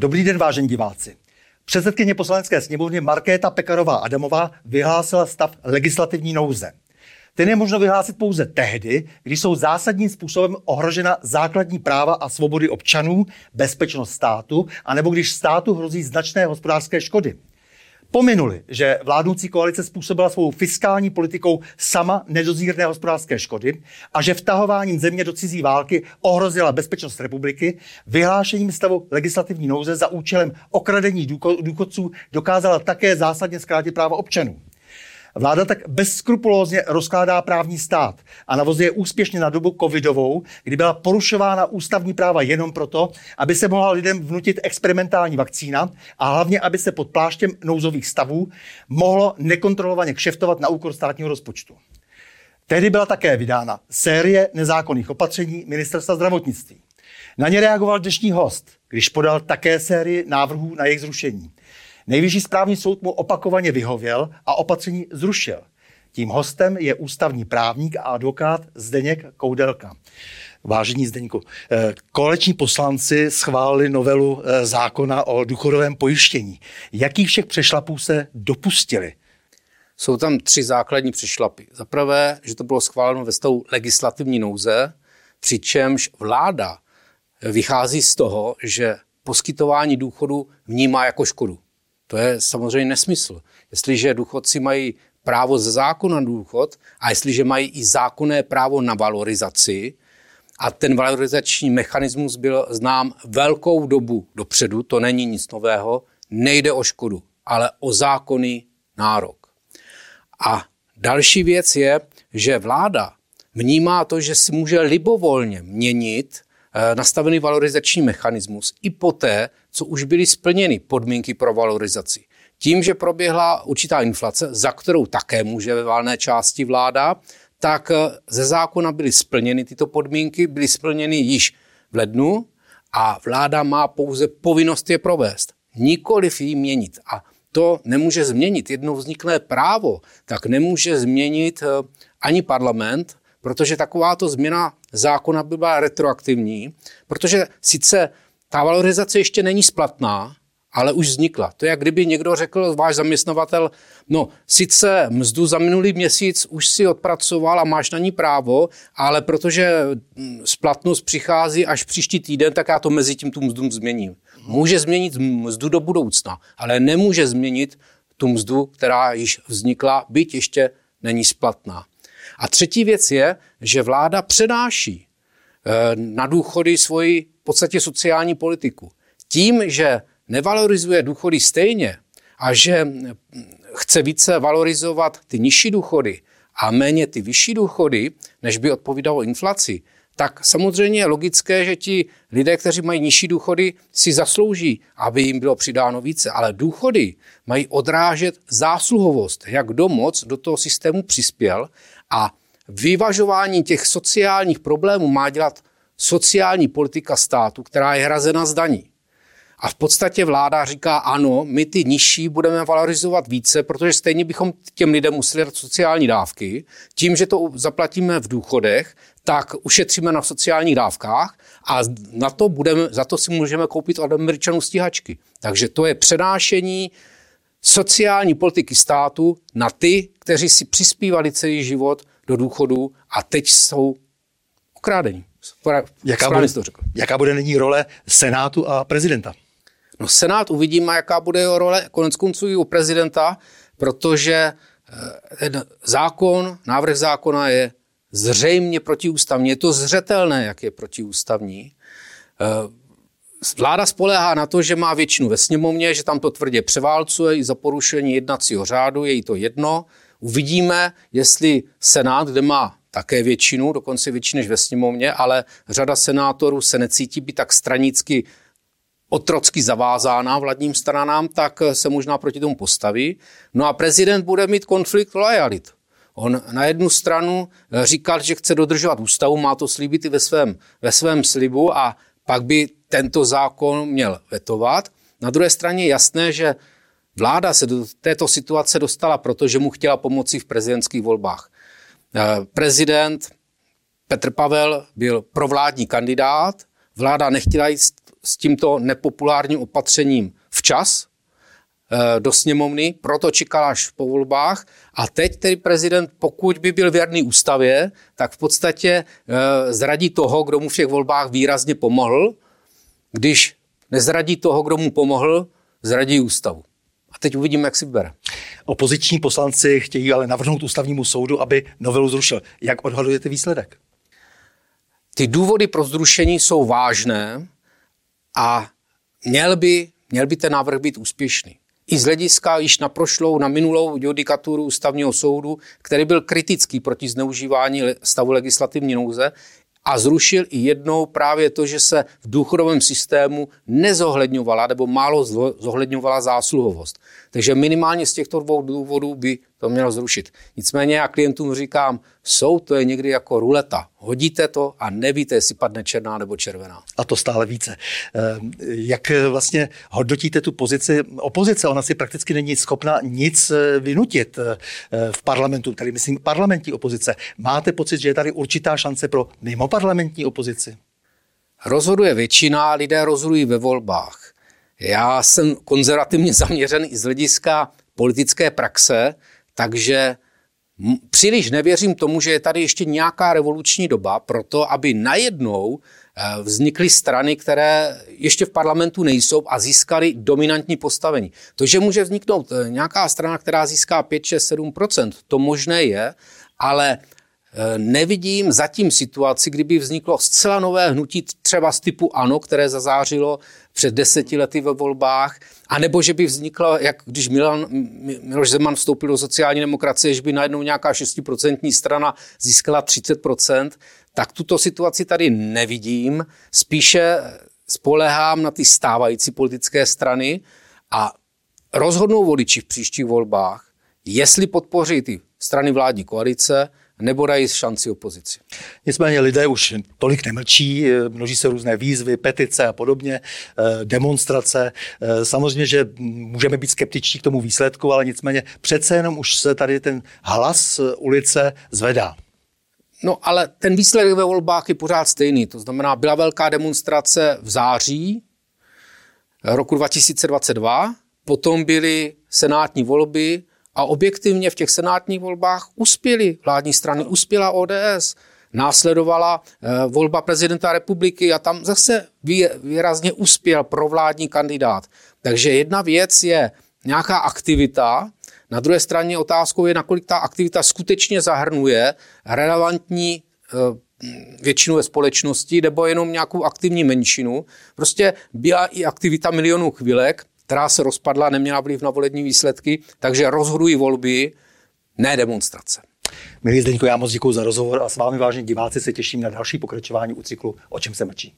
Dobrý den, vážení diváci. Předsedkyně poslanecké sněmovny Markéta Pekarová Adamová vyhlásila stav legislativní nouze. Ten je možno vyhlásit pouze tehdy, když jsou zásadním způsobem ohrožena základní práva a svobody občanů, bezpečnost státu, anebo když státu hrozí značné hospodářské škody. Pominuli, že vládnoucí koalice způsobila svou fiskální politikou sama nedozírné hospodářské škody a že vtahováním země do cizí války ohrozila bezpečnost republiky, vyhlášením stavu legislativní nouze za účelem okradení důchodců dokázala také zásadně zkrátit práva občanů. Vláda tak bezskrupulózně rozkládá právní stát a navozuje úspěšně na dobu covidovou, kdy byla porušována ústavní práva jenom proto, aby se mohla lidem vnutit experimentální vakcína a hlavně, aby se pod pláštěm nouzových stavů mohlo nekontrolovaně kšeftovat na úkor státního rozpočtu. Tehdy byla také vydána série nezákonných opatření ministerstva zdravotnictví. Na ně reagoval dnešní host, když podal také sérii návrhů na jejich zrušení. Nejvyšší správní soud mu opakovaně vyhověl a opatření zrušil. Tím hostem je ústavní právník a advokát Zdeněk Koudelka. Vážení Zdeňku, eh, koleční poslanci schválili novelu eh, zákona o důchodovém pojištění. Jakých všech přešlapů se dopustili? Jsou tam tři základní přešlapy. Za prvé, že to bylo schváleno ve stavu legislativní nouze, přičemž vláda vychází z toho, že poskytování důchodu vnímá jako škodu. To je samozřejmě nesmysl. Jestliže důchodci mají právo ze zákona důchod a jestliže mají i zákonné právo na valorizaci, a ten valorizační mechanismus byl znám velkou dobu dopředu, to není nic nového, nejde o škodu, ale o zákonný nárok. A další věc je, že vláda vnímá to, že si může libovolně měnit nastavený valorizační mechanismus i poté, co už byly splněny podmínky pro valorizaci. Tím, že proběhla určitá inflace, za kterou také může ve válné části vláda, tak eh, ze zákona byly splněny tyto podmínky, byly splněny již v lednu a vláda má pouze povinnost je provést, nikoliv ji měnit. A to nemůže změnit. Jedno vzniklé právo, tak nemůže změnit eh, ani parlament, protože takováto změna zákona by byla retroaktivní, protože sice ta valorizace ještě není splatná, ale už vznikla. To je, jak kdyby někdo řekl, váš zaměstnavatel, no sice mzdu za minulý měsíc už si odpracoval a máš na ní právo, ale protože hm, splatnost přichází až příští týden, tak já to mezi tím tu mzdu změním. Může změnit mzdu do budoucna, ale nemůže změnit tu mzdu, která již vznikla, byť ještě není splatná. A třetí věc je, že vláda přenáší eh, na důchody svoji v podstatě sociální politiku. Tím, že nevalorizuje důchody stejně a že hm, chce více valorizovat ty nižší důchody a méně ty vyšší důchody, než by odpovídalo inflaci, tak samozřejmě je logické, že ti lidé, kteří mají nižší důchody, si zaslouží, aby jim bylo přidáno více. Ale důchody mají odrážet zásluhovost, jak kdo moc do toho systému přispěl a vyvažování těch sociálních problémů má dělat sociální politika státu, která je hrazena z daní. A v podstatě vláda říká, ano, my ty nižší budeme valorizovat více, protože stejně bychom těm lidem museli dát sociální dávky. Tím, že to zaplatíme v důchodech, tak ušetříme na sociálních dávkách a na to budeme, za to si můžeme koupit od Američanů stíhačky. Takže to je přenášení sociální politiky státu na ty, kteří si přispívali celý život do důchodu a teď jsou okrádení. Jaká bude, jaká bude nyní role Senátu a prezidenta? No Senát uvidíme, jaká bude jeho role konec konců i u prezidenta, protože eh, ten zákon, návrh zákona je zřejmě protiústavní. Je to zřetelné, jak je protiústavní. Eh, Vláda spoléhá na to, že má většinu ve sněmovně, že tam to tvrdě převálcuje i za porušení jednacího řádu, je jí to jedno. Uvidíme, jestli Senát, kde má také většinu, dokonce větší než ve sněmovně, ale řada senátorů se necítí být tak stranicky otrocky zavázána vládním stranám, tak se možná proti tomu postaví. No a prezident bude mít konflikt lojalit. On na jednu stranu říkal, že chce dodržovat ústavu, má to slíbit i ve svém, ve svém slibu a pak by tento zákon měl vetovat. Na druhé straně je jasné, že vláda se do této situace dostala, protože mu chtěla pomoci v prezidentských volbách. Eh, prezident Petr Pavel byl provládní kandidát, vláda nechtěla jít s tímto nepopulárním opatřením včas eh, do sněmovny, proto čekal až po volbách a teď tedy prezident, pokud by byl věrný ústavě, tak v podstatě eh, zradí toho, kdo mu v těch volbách výrazně pomohl, když nezradí toho, kdo mu pomohl, zradí ústavu. A teď uvidíme, jak si vybere. Opoziční poslanci chtějí ale navrhnout ústavnímu soudu, aby novelu zrušil. Jak odhadujete výsledek? Ty důvody pro zrušení jsou vážné a měl by, měl by ten návrh být úspěšný. I z hlediska již na prošlou, na minulou judikaturu ústavního soudu, který byl kritický proti zneužívání stavu legislativní nouze, a zrušil i jednou právě to, že se v důchodovém systému nezohledňovala nebo málo zohledňovala zásluhovost. Takže minimálně z těchto dvou důvodů by to mělo zrušit. Nicméně já klientům říkám, jsou to je někdy jako ruleta. Hodíte to a nevíte, jestli padne černá nebo červená. A to stále více. Ehm, jak vlastně hodnotíte tu pozici opozice? Ona si prakticky není schopna nic eh, vynutit eh, v parlamentu, tady myslím parlamentní opozice. Máte pocit, že je tady určitá šance pro mimo parlamentní opozici? Rozhoduje většina, lidé rozhodují ve volbách. Já jsem konzervativně zaměřen i z hlediska politické praxe, takže příliš nevěřím tomu, že je tady ještě nějaká revoluční doba pro to, aby najednou eh, vznikly strany, které ještě v parlamentu nejsou a získaly dominantní postavení. To, že může vzniknout eh, nějaká strana, která získá 5, 6, 7% to možné je, ale Eh, nevidím zatím situaci, kdyby vzniklo zcela nové hnutí třeba z typu ANO, které zazářilo před deseti lety ve volbách, anebo že by vzniklo, jak když Milan, Miloš Zeman vstoupil do sociální demokracie, že by najednou nějaká 6% strana získala 30%, tak tuto situaci tady nevidím. Spíše spolehám na ty stávající politické strany a rozhodnou voliči v příštích volbách, jestli podpoří ty strany vládní koalice, nebo dají šanci opozici. Nicméně lidé už tolik nemlčí, eh, množí se různé výzvy, petice a podobně, eh, demonstrace. Eh, samozřejmě, že můžeme být skeptičtí k tomu výsledku, ale nicméně přece jenom už se tady ten hlas ulice zvedá. No ale ten výsledek ve volbách je pořád stejný. To znamená, byla velká demonstrace v září roku 2022, potom byly senátní volby a objektivně v těch senátních volbách uspěly vládní strany, uspěla ODS. Následovala eh, volba prezidenta republiky a tam zase výrazně uspěl provládní kandidát. Takže jedna věc je nějaká aktivita, na druhé straně otázkou je, nakolik ta aktivita skutečně zahrnuje relevantní eh, většinu ve společnosti nebo jenom nějakou aktivní menšinu. Prostě byla i aktivita milionů chvilek, která se rozpadla, neměla vliv na volební výsledky, takže rozhodují volby, ne demonstrace. Milí Zdeňko, já moc děkuji za rozhovor a s vámi vážně diváci se těším na další pokračování u cyklu O čem se mlčí.